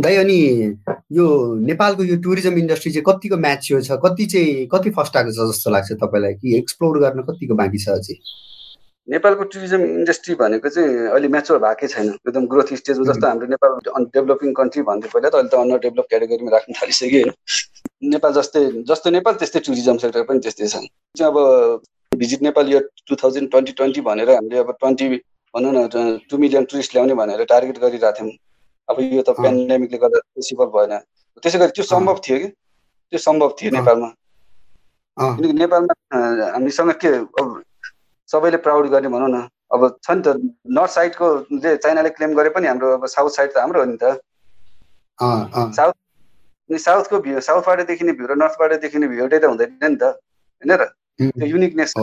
दाइ अनि यो नेपालको यो टुरिज्म इन्डस्ट्री चाहिँ कतिको म्याच्योर छ? कति चाहिँ कति फर्स्ट आएको छ जस्तो लाग्छ तपाईँलाई? कि एक्सप्लोर गर्न कतिको बाँकी छ अझै? नेपालको टुरिज्म इन्डस्ट्री भनेको चाहिँ अहिले म्याच्योर भएकै छैन। एकदम ग्रोथ स्टेजमा जस्तो हाम्रो नेपाल डेभलपिङ कन्ट्री भन्थ्यो पहिला त अहिले त अन्डर डेभलप क्याटेगोरीमा राख्न थालिसक्यो होइन। नेपाल जस्तै जस्तो नेपाल त्यस्तै टुरिज्म सेक्टर पनि त्यस्तै छ चाहिँ अब भिजिट नेपाल यो टु थाउजन्ड ट्वेन्टी ट्वेन्टी भनेर हामीले अब ट्वेन्टी भनौँ न टु मिलियन टुरिस्ट ल्याउने भनेर टार्गेट गरिरहेको थियौँ। अब यो त पेन्डेमिकले गर्दा पोसिबल भएन। त्यसै गरी त्यो सम्भव थियो कि? त्यो सम्भव थियो नेपालमा। किनकि नेपालमा हामीसँग के सबैले प्राउड गर्ने भनौँ न। अब छ नि त नर्थ साइडको जे चाइनाले क्लेम गरे पनि हाम्रो अब साउथ साइड त हाम्रो हो नि त। साउथ साउथको भ्यू साउथबाट देखिने भ्यू र नर्थबाट देखिने भ्यू एउटै त हुँदैन नि त। होइन र? त्यो युनिकनेस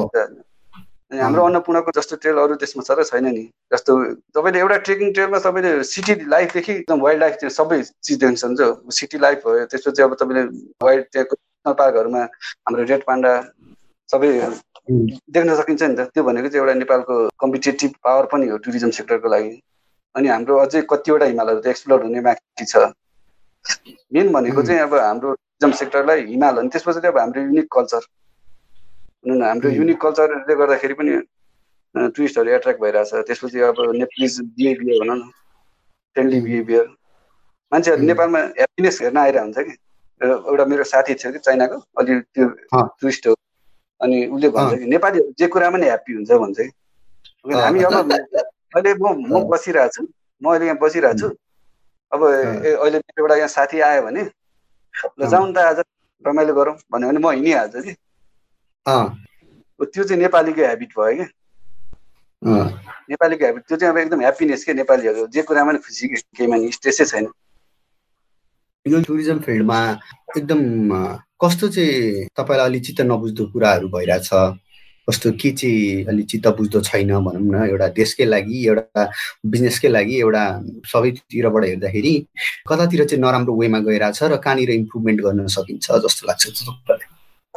अनि हाम्रो अन्नपूर्णको जस्तो ट्रेल अरू देशमा छ र छैन नि। जस्तो तपाईँले एउटा ट्रेकिङ ट्रेलमा तपाईँले सिटी लाइफदेखि एकदम वाइल्ड लाइफ सबै चिज देख्न सक्नुहुन्छ। सिटी लाइफ भयो त्यसपछि अब तपाईँले वाइल्ड त्यहाँको नेसनल पार्कहरूमा हाम्रो रेड पान्डा सबै देख्न सकिन्छ नि त। त्यो भनेको चाहिँ एउटा नेपालको कम्पिटेटिभ पावर पनि हो टुरिज्म सेक्टरको लागि। अनि हाम्रो अझै कतिवटा हिमालहरू त एक्सप्लोर हुने बाँकी छ। मेन भनेको चाहिँ अब हाम्रो टुरिज्म सेक्टरलाई हिमाल अनि त्यसपछि चाहिँ अब हाम्रो युनिक कल्चर। भनौँ न हाम्रो युनिक कल्चरले गर्दाखेरि पनि टुरिस्टहरू एट्र्याक्ट भइरहेछ। त्यसपछि अब नेप्लिज बिहेभियर भनौँ न फ्रेन्डली बिहेभियर मान्छेहरू नेपालमा ह्याप्पिनेस हेर्न आइरहेको हुन्छ कि एउटा मेरो साथी थियो कि चाइनाको अलि त्यो टुरिस्ट हो। अनि उसले भन्छ कि नेपालीहरू जे कुरामा नि ह्याप्पी हुन्छ भन्छ कि। हामी अब अहिले म म बसिरहेको छु। म अहिले यहाँ बसिरहेको छु। अब अहिले एउटा यहाँ साथी आयो भने ल जाउँ त आज रमाइलो गरौँ भन्यो भने म हिँडिहाल्छु कि। त्यो चाहिँ नेपालीको हेबिट भयो क्या। नेपालीको हेबिट त्यो चाहिँ अब एकदम ह्याप्पिनेस के नेपालीहरू। जे कुरामा नि खुसी केहीमा नि स्ट्रेसै छैन। यो टुरिज्म फिल्डमा एकदम कस्तो चाहिँ तपाईँलाई अलि चित्त नबुझ्दो कुराहरू भइरहेछ? कस्तो के चाहिँ अलि चित्त बुझ्दो छैन भनौँ न एउटा देशकै लागि एउटा बिजनेसकै लागि एउटा सबैतिरबाट हेर्दाखेरि कतातिर चाहिँ नराम्रो वेमा गइरहेछ र कहाँनिर इम्प्रुभमेन्ट गर्न सकिन्छ जस्तो लाग्छ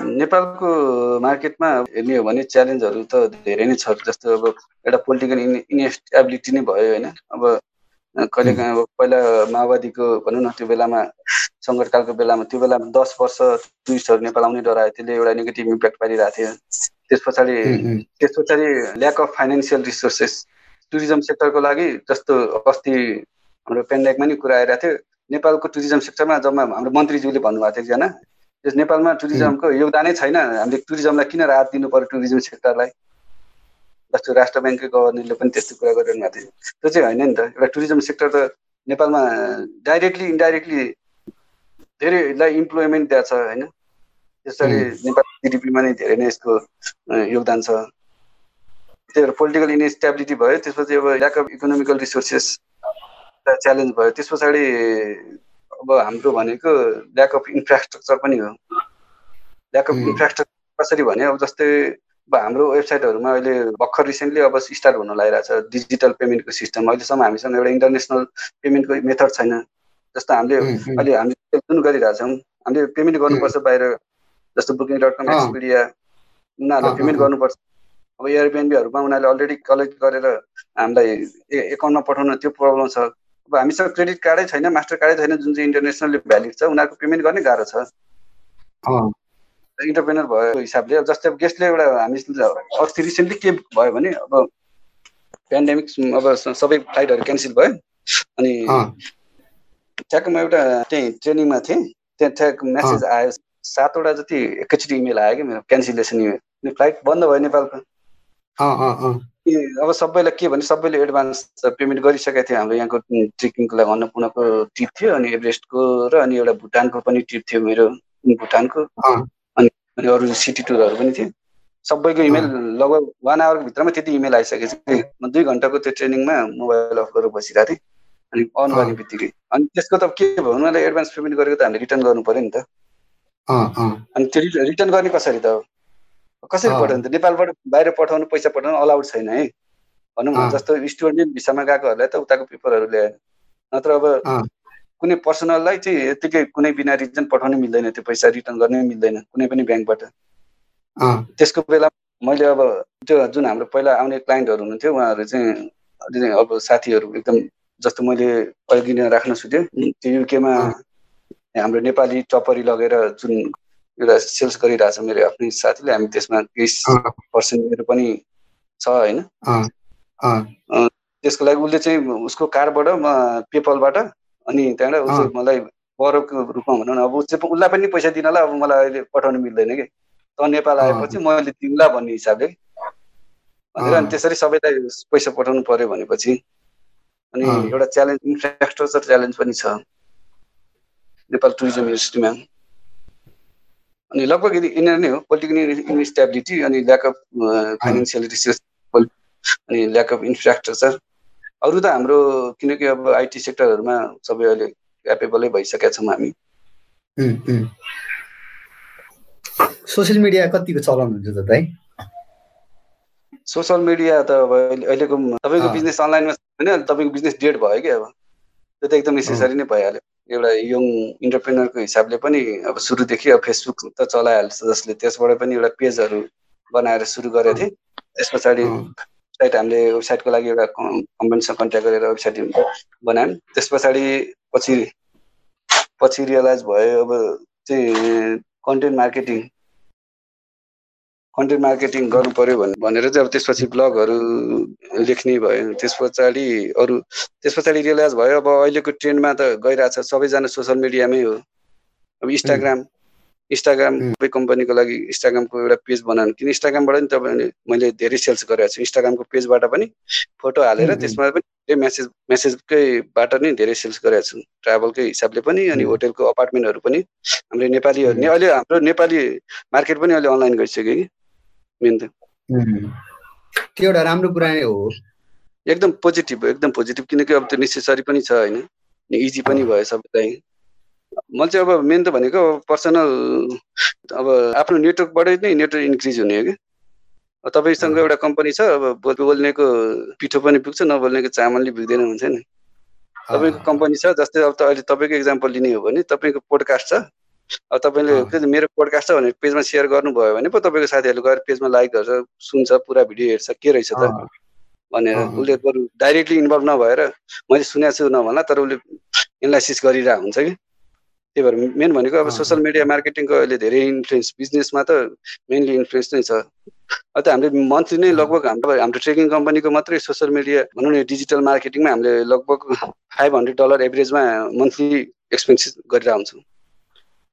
नेपालको मार्केटमा हेर्ने हो भने च्यालेन्जहरू त धेरै नै छ। जस्तो अब एउटा पोलिटिकल इनएस्टेबिलिटी नै भयो होइन। अब कहिलेकाहीँ अब पहिला माओवादीको भनौँ न त्यो बेलामा सङ्कटकालको बेलामा त्यो बेलामा दस वर्ष टुरिस्टहरू नेपाल आउने डरायो त्यसले एउटा नेगेटिभ इम्प्याक्ट पारिरहेको थियो। त्यस पछाडि त्यस पछाडि lack of financial resources tourism सेक्टरको लागि जस्तो अस्ति हाम्रो पेन्डेकमा नि कुरा आइरहेको थियो। नेपालको टुरिज्म सेक्टरमा जम्मा हाम्रो मन्त्रीज्यूले भन्नुभएको थियो एकजना। त्यस नेपालमा टुरिज्मको योगदानै छैन। हामीले टुरिज्मलाई किन राहत दिनु पऱ्यो टुरिज्म सेक्टरलाई जस्तो राष्ट्र ब्याङ्ककै गभर्नरले पनि त्यस्तो कुरा गरिरहनु भएको थियो। त्यो चाहिँ होइन नि त। एउटा टुरिज्म सेक्टर त नेपालमा डाइरेक्टली इन्डाइरेक्टली धेरैलाई इम्प्लोइमेन्ट दिएको छ होइन? त्यसरी नेपाल जिडिपीमा नै धेरै नै यसको योगदान छ। त्यही भएर पोलिटिकल इनस्टेबिलिटी भयो। त्यसपछि अब lack of economical resources challenge भयो। त्यस पछाडि अब हाम्रो भनेको ल्याक अफ इन्फ्रास्ट्रक्चर पनि हो। ल्याक अफ इन्फ्रास्ट्रक्चर कसरी भने अब जस्तै अब हाम्रो वेबसाइटहरूमा अहिले भर्खर रिसेन्टली अब स्टार्ट हुन लागिरहेको छ डिजिटल पेमेन्टको सिस्टम अहिलेसम्म हामीसँग एउटा इन्टरनेसनल पेमेन्टको मेथड छैन। जस्तो हामीले अहिले हामीले जुन गरिरहेछौँ हामीले पेमेन्ट गर्नुपर्छ बाहिर जस्तो बुकिङ डट कम एक्सपिडिया उनीहरूले पेमेन्ट गर्नुपर्छ। अब एयरबिएनबीहरूमा उनीहरूले अलरेडी कलेक्ट गरेर हामीलाई एकाउन्टमा पठाउन त्यो प्रब्लम छ। अब हामीसँग क्रेडिट कार्डै छैन मास्टर कार्डै छैन जुन चाहिँ इन्टरनेसनल भ्यालिड छ उनीहरूको पेमेन्ट गर्नै गाह्रो छ। इन्टरप्रेनर भएको हिसाबले अब जस्तै अब गेस्टले एउटा हामी अस्ति रिसेन्टली के भयो भने अब पेन्डेमिक अब सबै फ्लाइटहरू क्यान्सल भयो। अनि ठ्याक्क म एउटा त्यहीँ ट्रेनिङमा थिएँ त्यहाँ ठ्याक्क मेसेज आयो सातवटा जति एकैचोटि इमेल आयो कि मेरो क्यान्सलेसन इमेल फ्लाइट बन्द भयो नेपालको। अब सबैलाई के भने सबैले एडभान्स पेमेन्ट गरिसकेको थियो हाम्रो यहाँको ट्रेकिङको लागि अन्नपूर्णको ट्रिप थियो अनि एभरेस्टको र अनि एउटा भुटानको पनि ट्रिप थियो मेरो भुटानको। अनि अरू सिटी टुरहरू पनि थिए। सबैको इमेल लगभग वान आवरको भित्रमा त्यति इमेल आइसकेको छ म दुई घन्टाको त्यो ट्रेनिङमा मोबाइल अफ गरेर बसिरहेको थिएँ। अनि अन गर्ने बित्तिकै। अनि त्यसको त के भयो उनीहरूले एडभान्स पेमेन्ट गरेको त हामीले रिटर्न गर्नु पऱ्यो नि त। अनि त्यो रिटर्न गर्ने कसरी त कसरी पठाउनु त नेपालबाट बाहिर पठाउनु पैसा पठाउनु अलाउड छैन है। भनौँ न जस्तो स्टुडेन्ट भिसामा गएकोहरूलाई त उताको पेपरहरू ल्याएन नत्र अब कुनै पर्सनललाई चाहिँ यत्तिकै कुनै बिना रिजन पठाउनै मिल्दैन त्यो पैसा रिटर्न गर्नै मिल्दैन कुनै पनि ब्याङ्कबाट। त्यसको बेला मैले अब त्यो जुन हाम्रो पहिला आउने क्लाइन्टहरू हुनुहुन्थ्यो उहाँहरू चाहिँ अब साथीहरू एकदम जस्तो मैले अघि नै राख्न सुटेँ त्यो युकेमा हाम्रो नेपाली टपरी लगेर जुन एउटा सेल्स गरिरहेछ मेरो आफ्नै साथीले। हामी त्यसमा केही पर्सेन्टहरू पनि छ होइन। त्यसको लागि उसले चाहिँ उसको कारबाट पेपलबाट अनि त्यहाँबाट उसले मलाई बरोको रूपमा भनौँ न अब चाहिँ उसलाई पनि पैसा दिनलाई अब मलाई अहिले पठाउनु मिल्दैन कि? त नेपाल आएपछि मैले दिउँला भन्ने हिसाबले भनेर अनि त्यसरी सबैलाई पैसा पठाउनु पर्यो भनेपछि अनि एउटा च्यालेन्ज इन्फ्रास्ट्रक्चर च्यालेन्ज पनि छ। नेपाल टुरिज्म इन्डस्ट्रीमा अनि लगभग यिनीहरू नै हो पोलिटिकल इन्स्टेबिलिटी अनि ल्याक अफ फाइनेन्सियल रिसोर्स अनि ल्याक अफ इन्फ्रास्ट्रक्चर अरू त हाम्रो किनकि अब आइटी सेक्टरहरूमा सबै अहिले क्यापेबलै भइसकेका छौँ हामी। सोसियल मिडिया कतिको चलन हुन्छ त दाइ? सोसियल मिडिया त अब अहिलेको तपाईँको बिजनेस अनलाइनमा होइन तपाईँको बिजनेस डेड भयो कि अब। त्यो त एकदम नेसेसरी नै भइहाल्यो। एउटा यङ इन्टरप्रेनरको हिसाबले पनि अब सुरुदेखि अब फेसबुक त चलाइहाल्छ जसले। त्यसबाट पनि एउटा पेजहरू बनाएर सुरु गरेको थिएँ। त्यस पछाडि वेबसाइट हामीले वेबसाइटको लागि एउटा कम्पनीसँग कन्ट्याक्ट गरेर वेबसाइट बनायौँ। त्यस पछाडि पछि पछि रियलाइज भयो अब चाहिँ कन्टेन्ट मार्केटिङ कन्टेन्ट मार्केटिङ गर्नु पऱ्यो भनेर चाहिँ अब त्यसपछि ब्लगहरू लेख्ने भयो। त्यस पछाडि अरू त्यस पछाडि रियलाइज भयो अब अहिलेको ट्रेन्डमा त गइरहेछ सबैजना सोसियल मिडियामै हो। अब इन्स्टाग्राम इन्स्टाग्राम कम्पनीको लागि इन्स्टाग्रामको एउटा पेज बनाउनु। किन इन्स्टाग्रामबाट पनि तपाईँले मैले धेरै सेल्स गरेको छु। इन्स्टाग्रामको पेजबाट पनि फोटो हालेर त्यसमा पनि धेरै मेसेज मेसेजकैबाट नै धेरै सेल्स गरेको छु। ट्राभलकै हिसाबले पनि अनि होटेलको अपार्टमेन्टहरू पनि हाम्रो नेपालीहरू नै अहिले हाम्रो नेपाली मार्केट पनि अहिले अनलाइन गइसक्यो कि। मेन त त्यो एउटा राम्रो कुरा नै हो। एकदम पोजिटिभ एकदम पोजिटिभ किनकि अब त्यो नेसेसरी पनि छ होइन। इजी पनि भयो सबैलाई। मैले चाहिँ अब मेन त भनेको पर्सनल अब आफ्नो नेटवर्कबाटै नै नेटवर्क इन्क्रिज हुने हो कि तपाईँसँग एउटा कम्पनी छ अब बोल्नेको पिठो पनि पुग्छ नबोल्नेको चामल नै पुग्दैन हुन्छ नि। तपाईँको कम्पनी छ जस्तै अब अहिले तपाईँको इक्जाम्पल लिने हो भने तपाईँको पोडकास्ट छ। अब तपाईँले मेरो पोडकास्ट छ भनेर पेजमा सेयर गर्नुभयो भने पो तपाईँको साथीहरूले गएर पेजमा लाइक गर्छ सुन्छ पुरा भिडियो हेर्छ के रहेछ त? भनेर उसले बरु डाइरेक्टली इन्भल्भ नभएर मैले सुनेको छु नभन्ला तर उसले एनालाइसिस गरिरहेको हुन्छ कि? त्यही भएर मेन भनेको अब सोसियल मिडिया मार्केटिङको अहिले धेरै इन्फ्लुएन्स बिजनेसमा त मेनली इन्फ्लुएन्स नै छ। अन्त हामीले मन्थली नै लगभग हाम्रो हाम्रो ट्रेकिङ कम्पनीको मात्रै सोसियल मिडिया भनौँ न डिजिटल मार्केटिङमा हामीले लगभग फाइभ हन्ड्रेड डलर एभरेजमा मन्थली एक्सपेन्सिस गरेर हुन्छौँ।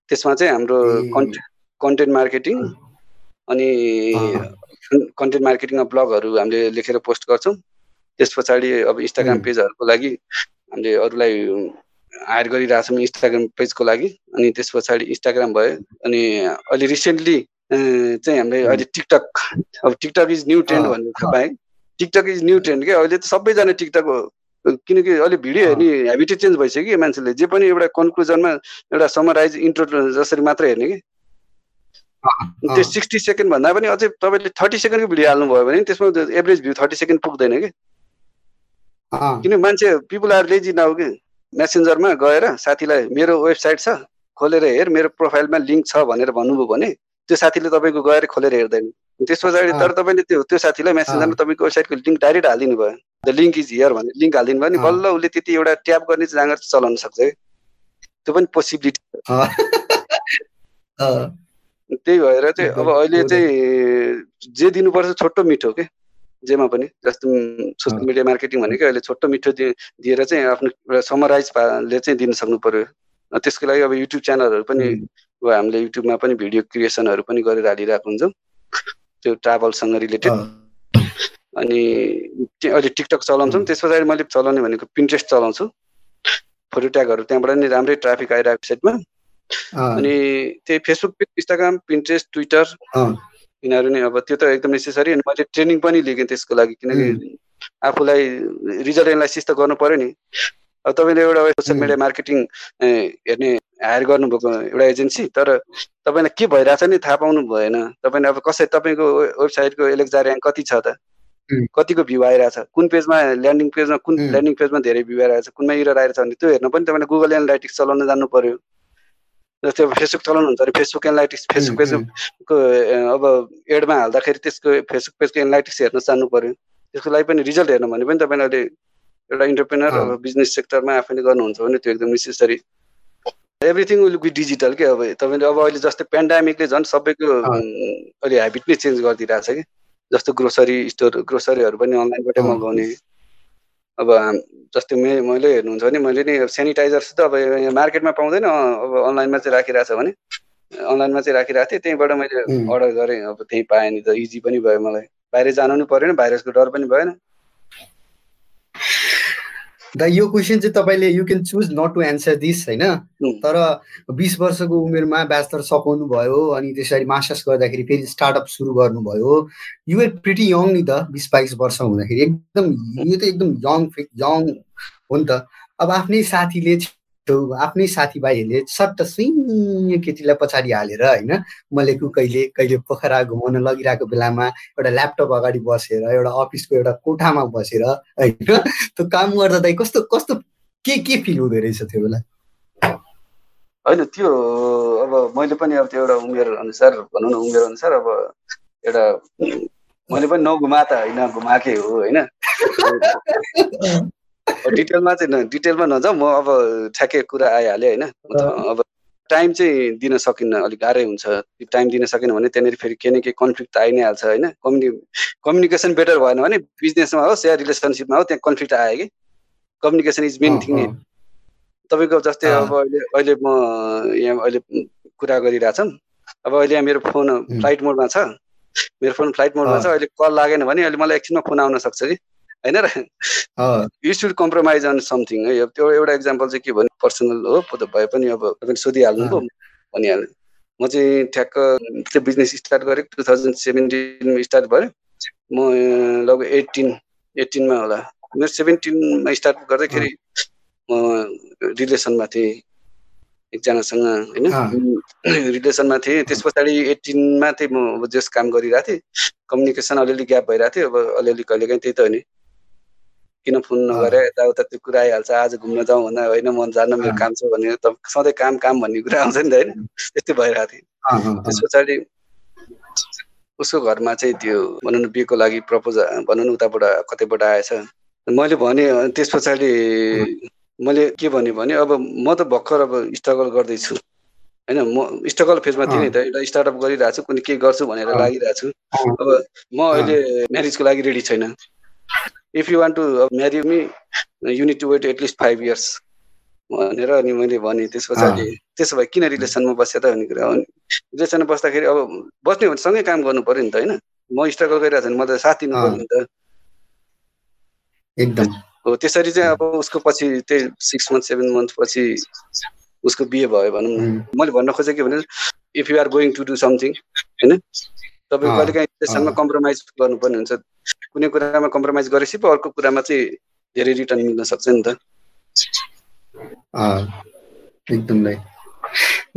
त्यसमा चाहिँ हाम्रो कन्टेन्ट कन्टेन्ट मार्केटिङ अनि कन्टेन्ट मार्केटिङमा ब्लगहरू हामीले लेखेर पोस्ट गर्छौँ। त्यस पछाडि अब इन्स्टाग्राम पेजहरूको लागि हामीले अरूलाई हायर गरिरहेछौँ इन्स्टाग्राम पेजको लागि अनि त्यस पछाडि इन्स्टाग्राम भयो अनि अहिले रिसेन्टली चाहिँ हामीले अहिले टिकटक अब टिकटक इज न्यू ट्रेन्ड भन्ने थाहा पाएँ। टिकटक इज न्यू ट्रेन्ड क्या? अहिले त सबैजना टिकटक किनकि अहिले भिडियो हेर्ने हेबिटै चेन्ज भइसक्यो कि मान्छेले जे पनि एउटा कन्क्लुजनमा एउटा समराइज इन्ट्रो जसरी मात्रै हेर्ने कि। त्यो सिक्सटी सेकेन्ड भन्दा पनि अझै तपाईँले थर्टी सेकेन्डको भिडियो हाल्नुभयो भने त्यसमा एभरेज भ्यू थर्टी सेकेन्ड पुग्दैन कि। किन मान्छे पिपुल आर लेजी नाउ कि? मेसेन्जरमा गएर साथीलाई मेरो वेबसाइट छ खोलेर हेर मेरो प्रोफाइलमा लिङ्क छ भनेर भन्नुभयो भने त्यो साथीले तपाईँको गएर खोलेर हेर्दैन। त्यस पछाडि तर तपाईँले त्यो त्यो साथीलाई मेसेन्जरमा तपाईँको वेबसाइटको लिङ्क डाइरेक्ट हालिदिनु भयो। द लिङ्क इज हियर भनेर लिङ्क हालिदिनु भयो नि। बल्ल उसले त्यति एउटा ट्याप गर्ने जाँगर चलाउन सक्छ है। त्यो पनि पोसिबिलिटी त्यही भएर चाहिँ अब अहिले चाहिँ जे दिनुपर्छ छोटो मिठो के? जेमा पनि जस्तो सोसियल मिडिया मार्केटिङ भनेको अहिले छोटो मिठो दिएर चाहिँ आफ्नो एउटा समराइजले चाहिँ दिन सक्नु पर्यो। त्यसको लागि अब युट्युब च्यानलहरू पनि अब हामीले युट्युबमा पनि भिडियो क्रिएसनहरू पनि गरेर हालिरहेको हुन्छौँ। त्यो ट्राभलसँग रिलेटेड अनि अहिले टिकटक चलाउँछौँ त्यस पछाडि मैले चलाउने भनेको पिन्ट्रेस्ट चलाउँछु। फोटो ट्यागहरू त्यहाँबाट नि राम्रै ट्राफिक आइरहेको साइडमा। अनि त्यही फेसबुक इन्स्टाग्राम पिन्ट्रेस्ट ट्विटर यिनीहरू नै अब त्यो त एकदम नेसेसरी अनि मैले ट्रेनिङ पनि लिएँ त्यसको लागि किनकि आफूलाई रिजल्ट एनालाइसिस त गर्नु पऱ्यो नि। अब तपाईँले एउटा सोसियल मिडिया मार्केटिङ हेर्ने हायर गर्नुभएको एउटा एजेन्सी तर तपाईँलाई के भइरहेछ नि थाहा पाउनु भएन। तपाईँले अब कसै तपाईँको वेबसाइटको एलेक्जा ऱ्याङ्क कति छ त? कतिको भ्यू आइरहेछ? कुन पेजमा ल्यान्डिङ पेजमा कुन ल्यान्डिङ पेजमा धेरै भ्यू आइरहेछ? कुनमा इरर आइरहेछ भने त्यो हेर्न पनि तपाईँले गुगल एनालाइटिक्स चलाउन जानु पर्यो जस्तै अब फेसबुक चलाउनुहुन्छ भने फेसबुक एनालाइटिक्स फेसबुक पेजको अब एडमा हाल्दाखेरि त्यसको फेसबुक पेजको एनालाइटिक्स हेर्न जानु पऱ्यो त्यसको लागि पनि रिजल्ट हेर्नु भने पनि तपाईँले अहिले एउटा इन्टरप्रेनर अब बिजनेस सेक्टरमा आफैले गर्नुहुन्छ भने त्यो एकदम necessary everything will be digital के अब तपाईँले अब अहिले जस्तै पेन्डामिकले झन् सबैको अहिले हेबिट नै चेन्ज गरिदिइरहेको छ कि? जस्तो ग्रोसरी स्टोर ग्रोसरीहरू पनि अनलाइनबाटै मगाउने। अब जस्तै मे मैले हेर्नुहुन्छ भने मैले नि सेनिटाइजर त अब मार्केटमा पाउँदैन अब अनलाइनमा चाहिँ राखिरहेको छ भने। अनलाइनमा चाहिँ राखिरहेको थिएँ त्यहीँबाट मैले अर्डर गरेँ अब त्यहीँ पाएँ नि त इजी पनि भयो मलाई। बाहिर जानु पनि परेन भाइरसको डर पनि भएन। द यो क्वेसन चाहिँ तपाईँले you can choose not to answer this होइन? तर बिस वर्षको उमेरमा ब्याचलर सघाउनु भयो अनि त्यसरी मास्टर्स गर्दाखेरि फेरि स्टार्टअप सुरु गर्नुभयो। युआर प्रिटी यङ नि त बिस बाइस वर्ष हुँदाखेरि। एकदम यो त एकदम यङ यङ हो नि त। अब आफ्नै साथीले आफ्नै साथीभाइहरूले सट्ट सुइँ केटीलाई पछाडि हालेर होइन मलेकु कहिले कहिले पोखरा घुमाउन लगिरहेको बेलामा एउटा ल्यापटप अगाडि बसेर एउटा अफिसको एउटा कोठामा बसेर होइन त्यो काम गर्दा त कस्तो कस्तो के के फिल हुँदो रहेछ त्यो बेला? होइन त्यो अब मैले पनि अब त्यो एउटा उमेर अनुसार भनौँ न उमेर अनुसार अब एउटा मैले पनि नघुमा त होइन घुमाएकै हो होइन? डिटेलमा चाहिँ डिटेलमा नजाउँ म अब ठ्याक्कै कुरा आइहालेँ होइन। अब टाइम चाहिँ दिन सकिन्न अलिक गाह्रै हुन्छ। टाइम दिन सकेन भने त्यहाँनिर फेरि केही न केही कन्फ्लिक्ट आइ नै हाल्छ होइन। कम्युनि कम्युनिकेसन बेटर भएन भने बिजनेसमा होस् या रिलेसनसिपमा हो त्यहाँ कन्फ्लिक्ट आयो कि। कम्युनिकेसन इज मेन थिङ तपाईँको जस्तै अब अहिले अहिले म यहाँ अहिले कुरा गरिरहेछौँ अब अहिले यहाँ मेरो फोन फ्लाइट मोडमा छ। मेरो फोन फ्लाइट मोडमा छ। अहिले कल लागेन भने अहिले मलाई एकछिनमा फोन आउन सक्छ कि। होइन र you should compromise on something है। त्यो एउटा इक्जाम्पल चाहिँ के भने पर्सनल हो भए पनि अब तपाईँले सोधिहाल्नु पो भनिहाल्नु म चाहिँ ठ्याक्क त्यो बिजनेस स्टार्ट गरेँ टु थाउजन्ड सेभेन्टिनमा स्टार्ट भयो। म लगभग एट्टिन एट्टिनमा होला। मेरो सेभेन्टिनमा स्टार्ट गर्दाखेरि म रिलेसनमा थिएँ एकजनासँग होइन। रिलेसनमा थिएँ। त्यस पछाडि एट्टिनमा चाहिँ म जस काम गरिरहेको थिएँ। कम्युनिकेसन अलिअलि ग्याप भइरहेको थियो। अब अलिअलि कहिलेकाहीँ त्यही त हो नि किन फोन नगरे यताउता त्यो कुरा आइहाल्छ आज घुम्न जाउँ भन्दा होइन मन जान्न मेरो काम छ भने त सधैँ काम काम भन्ने कुरा आउँछ नि त होइन? त्यस्तै भइरहेको थियो। त्यस पछाडि उसको घरमा चाहिँ त्यो भनौँ न बिहेको लागि प्रपोज भनौँ न उताबाट कतैबाट आएछ? मैले भने त्यस पछाडि मैले के भने भने अब म त भर्खर अब स्ट्रगल गर्दैछु। होइन म स्ट्रगल फेजमा थिएँ नि त। एउटा स्टार्टअप गरिरहेको छु कुनै के गर्छु भनेर लागिरहेको छु अब म अहिले म्यारिजको लागि रेडी छैन। If you want to marry me you need to wait at least five years भनेर अनि मैले भनेँ त्यस पछाडि त्यसो भए किन रिलेसनमा त भन्ने कुरा रिलेसनमा बस्दाखेरि अब बस्ने भने सँगै काम गर्नु पऱ्यो नि त होइन। म स्ट्रगल गरिरहेको छु भने म त साथ दिनु पऱ्यो नि त। एकदम। हो त्यसरी चाहिँ अब उसको पछि त्यही सिक्स मन्थ सेभेन मन्थ पछि उसको बिहे भयो भनौँ न। मैले भन्न खोजेँ के भने if you are going to do something होइन? तपाईँ कहिलेकाहीँ रिलेसनमा कम्प्रोमाइज गर्नुपर्ने हुन्छ। कुनै कुरामा कम्प्रोमाइज गरेपछि पो अर्को कुरामा चाहिँ धेरै रिटर्न मिल्न सक्छ नि त। एकदमै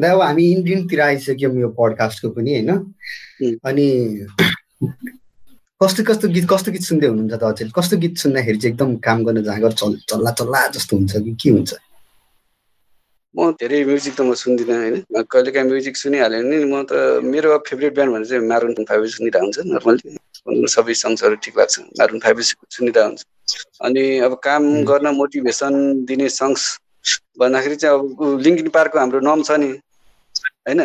दा अब हामी इन्डियनतिर आइसक्यौँ यो पडकास्टको पनि होइन? अनि कस्तो कस्तो गीत कस्तो गीत सुन्दै हुनुहुन्छ त अचेल? कस्तो गीत सुन्दाखेरि चाहिँ एकदम काम गर्न जाँगर चल चल्ला चल्ला जस्तो हुन्छ कि के हुन्छ? म धेरै म्युजिक त म सुन्दिनँ होइन? कहिलेकाहीँ म्युजिक सुनिहाल्यो भने म त मेरो फेभरेट ब्यान्ड भने चाहिँ मारुन फाइभ सुनिरहेको हुन्छ नर्मली सबै सङ्ग्सहरू ठिक लाग्छ। मारुन फाइभ सुनिरहेको हुन्छ। अनि अब काम गर्न मोटिभेसन दिने सङ्ग्स भन्दाखेरि चाहिँ अब लिङ्किन पार्कको हाम्रो नम छ नि। होइन?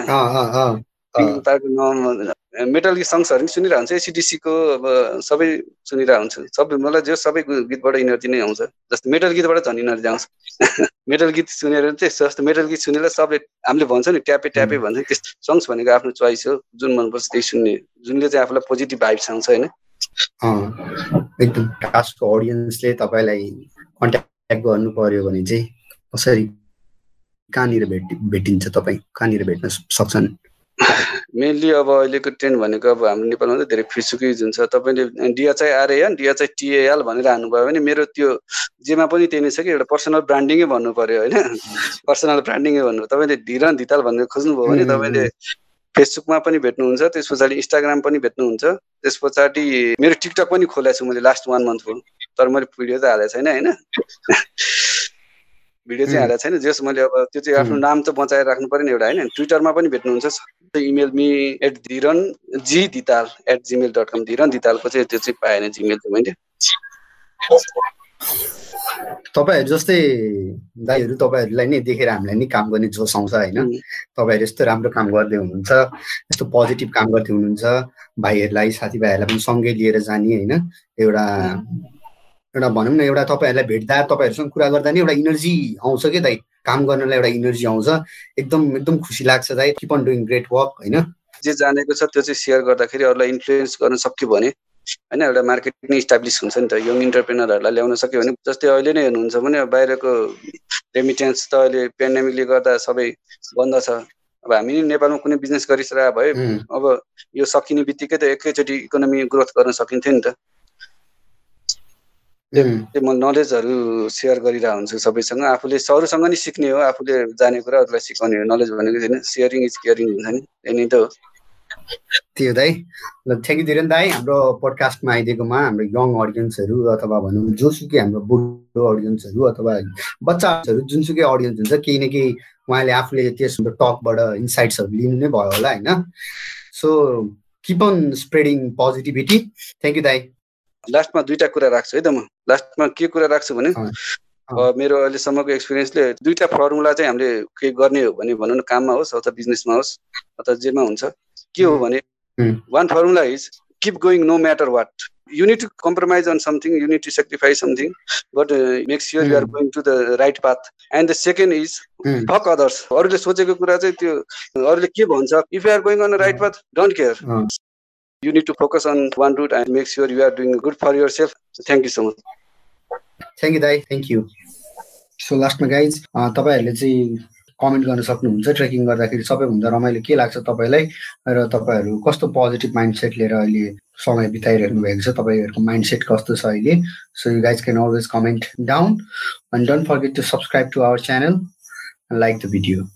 पार्कको नम मेटल गीत सङ्ग्सहरू पनि सुनिरहेको हुन्छ एसिडिसीको अब सबै सुनिरहेको हुन्छ सबै मलाई जो सबै गीतबाट इनर्जी नै आउँछ। जस्तो मेटल गीतबाट झन् इनर्जी आउँछ। मेटल गीत सुनेर चाहिँ जस्तो मेटल गीत सुनेर सबले हामीले भन्छ नि ट्यापे ट्यापे भन्छ। त्यस सङ्ग्स भनेको आफ्नो चोइस हो। जुन मनपर्छ त्यही सुन्ने। जुनले चाहिँ आफूलाई पोजिटिभ भाइब्स आउँछ होइन? एकदम कास्टको अडियन्सले तपाईँलाई कन्ट्याक्ट गर्नु पर्यो भने चाहिँ कसरी कहाँनिर भेट भेटिन्छ तपाईँ? कहाँनिर भेट्न सक्छन्? मेनली अब अहिलेको ट्रेन्ड भनेको अब हाम्रो नेपालमा चाहिँ धेरै फिसुकी जुन छ। तपाईँले डिएचआई आरएएन डिएचआई टिएएल भनेर हान्नुभयो भने मेरो त्यो जेमा पनि त्यही नै छ कि एउटा पर्सनल ब्रान्डिङै भन्नु पऱ्यो होइन। पर्सनल ब्रान्डिङै भन्नु तपाईँले धिरन धिताल भनेर खोज्नुभयो भने तपाईँले फेसबुकमा पनि भेट्नुहुन्छ त्यस पछाडि इन्स्टाग्राम पनि भेट्नुहुन्छ। त्यस पछाडि मेरो टिकटक पनि खोलेको छु मैले लास्ट वान मन्थको तर मैले भिडियो त हालेको छैन होइन। भिडियो चाहिँ हालेको छैन जस मैले अब त्यो चाहिँ आफ्नो नाम त बचाएर राख्नु पऱ्यो नि एउटा होइन? ट्विटरमा पनि भेट्नुहुन्छ email me at Dhiran G Dhital at Gmail dot com Dhiran धितालको चाहिँ त्यो चाहिँ पाएन जिमेल चाहिँ मैले। तपाईँहरू जस्तै दाइहरू तपाईँहरूलाई नै देखेर हामीलाई नै काम गर्ने जोस आउँछ होइन? तपाईँहरू यस्तो राम्रो काम गर्दै हुनुहुन्छ यस्तो पोजिटिभ काम गर्दै हुनुहुन्छ भाइहरूलाई साथीभाइहरूलाई पनि सँगै लिएर जाने होइन? एउटा एउटा भनौँ न एउटा तपाईँहरूलाई भेट्दा तपाईँहरूसँग कुरा गर्दा नि एउटा इनर्जी आउँछ कि दाइ? काम गर्नलाई एउटा इनर्जी आउँछ। एकदम एकदम खुसी लाग्छ दाइ। Keep on doing great work होइन? जे जानेको छ त्यो चाहिँ सेयर गर्दाखेरि अरूलाई इन्फ्लुएन्स गर्न सक्यो भने होइन एउटा मार्केट नै इस्टाब्लिस हुन्छ नि त। यङ इन्टरप्रेनरहरूलाई ल्याउन सक्यो भने जस्तै अहिले नै हेर्नुहुन्छ भने बाहिरको रेमिटेन्स त अहिले पेन्डेमिकले गर्दा सबै बन्द छ। अब हामी नेपालमा कुनै बिजनेस गरिसकेर भए अब यो सकिने बित्तिकै त एकैचोटि इकोनोमी ग्रोथ गर्न सकिन्थ्यो नि त। म नलेजहरू सेयर गरिरहेको हुन्छु सबैसँग। आफूले अरूसँग नि सिक्ने हो आफूले जाने कुरा अरूलाई सिकाउने हो। नलेज भनेको छैन सेयरिङ इज केयरिङ हुन्छ नि। त्यही त हो। त्यो दाइ। ल थ्याङ्क यू धेरै दाई हाम्रो पोडकास्टमा आइदिएकोमा हाम्रो यङ अडियन्सहरू अथवा भनौँ जोसुकै हाम्रो बुढो अडियन्सहरू अथवा बच्चाहरू जुनसुकै अडियन्स हुन्छ केही न केही उहाँले आफूले त्यस टकबाट इन्साइट्सहरू लिनु नै भयो होला होइन? So keep on spreading positivity thank you दाई लास्टमा दुईवटा कुरा राख्छु है त म। लास्टमा के कुरा राख्छु भने मेरो अहिलेसम्मको एक्सपिरियन्सले दुईवटा फर्मुला चाहिँ हामीले के गर्ने हो भने भनौँ न काममा होस् अथवा बिजनेसमा होस् अथवा जेमा हुन्छ। के हो भने one formula is keep going no matter what you need to sacrifice something but uh, make sure mm. you are going to the right path and the second is mm. fuck others अरूले सोचेको कुरा चाहिँ त्यो अरूले के भन्छ? If you are going on right path don't care you need to focus on one route and make sure you are doing good for yourself. So thank you so much. Thank you, Dai. Thank you. So लास्टमा guys तपाईँहरूले चाहिँ comment गर्न सक्नुहुन्छ trekking गर्दाखेरि सबैभन्दा रमाइलो के लाग्छ तपाईँलाई र तपाईँहरू कस्तो पोजिटिभ माइन्ड सेट लिएर अहिले समय बिताइरहनु भएको छ तपाईँहरूको माइन्ड सेट कस्तो छ अहिले so you guys can always comment down and don't forget to subscribe to our channel like the video